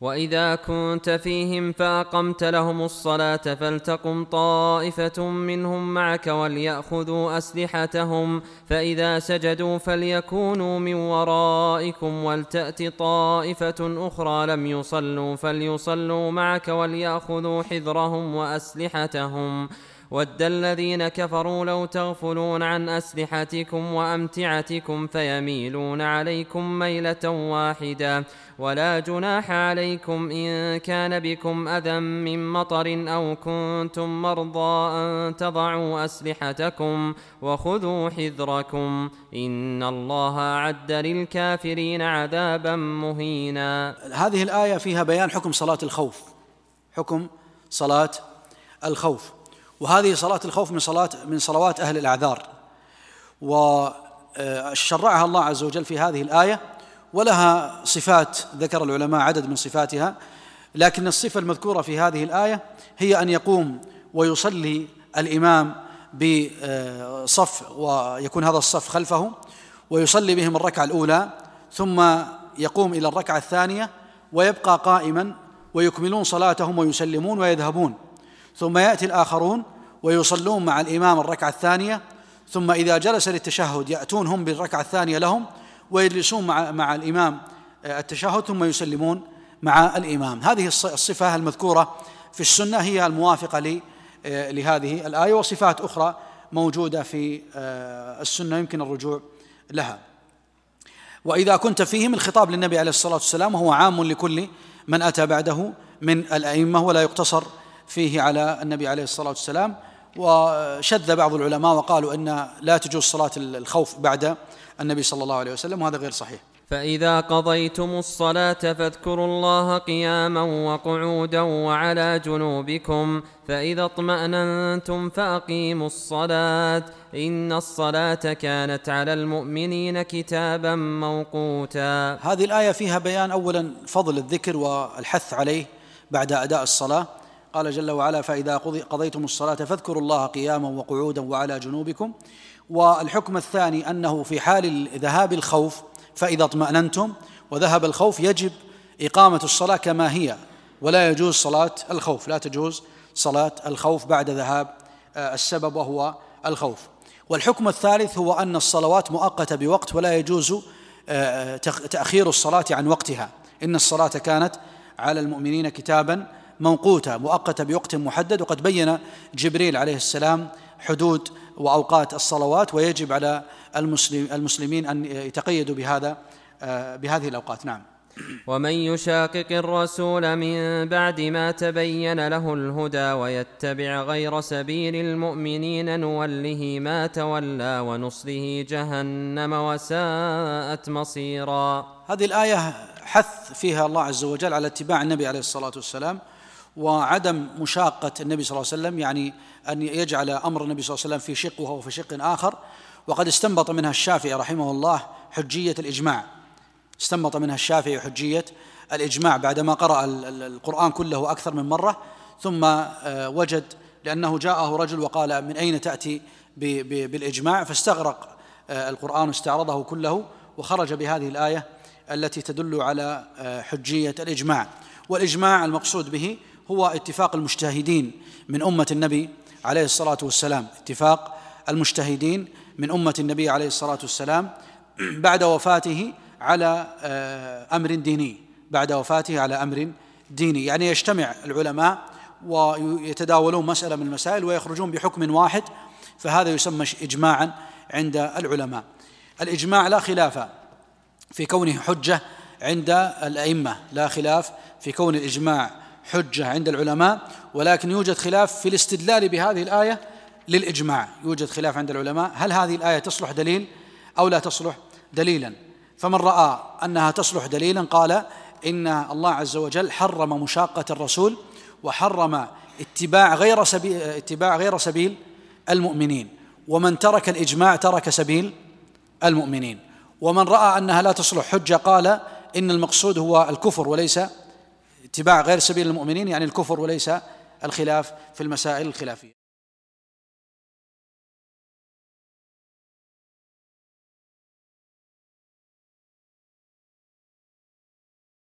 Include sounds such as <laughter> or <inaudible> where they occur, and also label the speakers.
Speaker 1: واذا كنت فيهم فاقمت لهم الصلاه فلتقم طائفه منهم معك ولياخذوا اسلحتهم فاذا سجدوا فليكونوا من ورائكم ولتات طائفه أخرى لم يصلوا فليصلوا معك ولياخذوا حذرهم واسلحتهم ود الذين كفروا لو تغفلون عن أسلحتكم وأمتعتكم فيميلون عليكم ميلة واحدة. ولا جناح عليكم إن كان بكم أذى من مطر أو كنتم مرضى أن تضعوا أسلحتكم وخذوا حذركم. إن الله أعد للكافرين عذابا مهينا.
Speaker 2: هذه الآية فيها بيان حكم صلاة الخوف. حكم صلاة الخوف. وهذه صلاة الخوف من صلاة من صلوات أهل الأعذار. وشرعها الله عز وجل في هذه الآية ولها صفات ذكر العلماء عدد من صفاتها لكن الصفة المذكورة في هذه الآية هي أن يقوم ويصلي الإمام بصف ويكون هذا الصف خلفه ويصلي بهم الركعة الأولى ثم يقوم إلى الركعة الثانية ويبقى قائما ويكملون صلاتهم ويسلمون ويذهبون. ثم يأتي الآخرون ويصلون مع الإمام الركعة الثانية ثم إذا جلس للتشهد ياتون هم بالركعة الثانية لهم ويجلسون مع مع الإمام آه، التشهد ثم يسلمون مع الإمام. هذه الصفة المذكورة في السنة هي الموافقة آه، لهذه الآية وصفات أخرى موجودة في آه، السنة يمكن الرجوع لها. وإذا كنت فيهم الخطاب للنبي عليه الصلاة والسلام وهو عام لكل من أتى بعده من الأئمة ولا يقتصر فيه على النبي عليه الصلاة والسلام وشذ بعض العلماء وقالوا إن لا تجوز صلاة الخوف بعد النبي صلى الله عليه وسلم وهذا غير صحيح.
Speaker 1: فإذا قضيتم الصلاة فاذكروا الله قياما وقعودا وعلى جنوبكم فإذا اطمأننتم فأقيموا الصلاة. إن الصلاة كانت على المؤمنين كتابا موقوتا.
Speaker 2: هذه الآية فيها بيان أولا فضل الذكر والحث عليه بعد أداء الصلاة قال جل وعلا فإذا قضيتم الصلاة فاذكروا الله قياما وقعودا وعلى جنوبكم. والحكم الثاني أنه في حال ذهاب الخوف فإذا اطمأننتم وذهب الخوف يجب إقامة الصلاة كما هي ولا يجوز صلاة الخوف لا تجوز صلاة الخوف بعد ذهاب آه، السبب وهو الخوف. والحكم الثالث هو أن الصلوات مؤقتة بوقت ولا يجوز آه، تأخير الصلاة عن وقتها. إن الصلاة كانت على المؤمنين كتابا موقوتة مؤقتة بوقت محدد وقد بين جبريل عليه السلام حدود وأوقات الصلوات ويجب على المسلم المسلمين أن يتقيدوا بهذا آه، بهذه الأوقات. نعم.
Speaker 1: ومن يشاقق الرسول من بعد ما تبين له الهدى ويتبع غير سبيل المؤمنين نوله ما تولى ونصله جهنم وساءت مصيرا.
Speaker 2: هذه الآية حث فيها الله عز وجل على اتباع النبي عليه الصلاة والسلام وعدم مشاقة النبي صلى الله عليه وسلم يعني أن يجعل أمر النبي صلى الله عليه وسلم في شق وهو في شق آخر. وقد استنبط منها الشافعي رحمه الله حجية الإجماع. استنبط منها الشافعي حجية الإجماع بعدما قرأ القرآن كله أكثر من مرة. ثم آه، وجد لأنه جاءه رجل وقال من أين تأتي بالإجماع؟ فاستغرق آه، القرآن استعرضه كله وخرج بهذه الآية التي تدل على آه، حجية الإجماع. والإجماع المقصود به هو اتفاق المجتهدين من أمة النبي عليه الصلاة والسلام. اتفاق المجتهدين من أمة النبي عليه الصلاة والسلام <clears throat> بعد وفاته على آه، أمر ديني. بعد وفاته على أمر ديني. يعني يجتمع العلماء ويتداولون مسألة من المسائل ويخرجون بحكم واحد فهذا يسمى إجماعا عند العلماء. الإجماع لا خلاف في كونه حجة عند الأئمة. لا خلاف في كون الإجماع حجة عند العلماء ولكن يوجد خلاف في الاستدلال بهذه الآية للإجماع. يوجد خلاف عند العلماء. هل هذه الآية تصلح دليل أو لا تصلح دليلا؟ فمن رأى أنها تصلح دليلا قال إن الله عز وجل حرم مشاقة الرسول وحرم اتباع غير سبيل اتباع غير سبيل المؤمنين. ومن ترك الإجماع ترك سبيل المؤمنين. ومن رأى أنها لا تصلح حجة قال إن المقصود هو الكفر وليس اتباع غير سبيل المؤمنين يعني الكفر وليس الخلاف في المسائل الخلافية.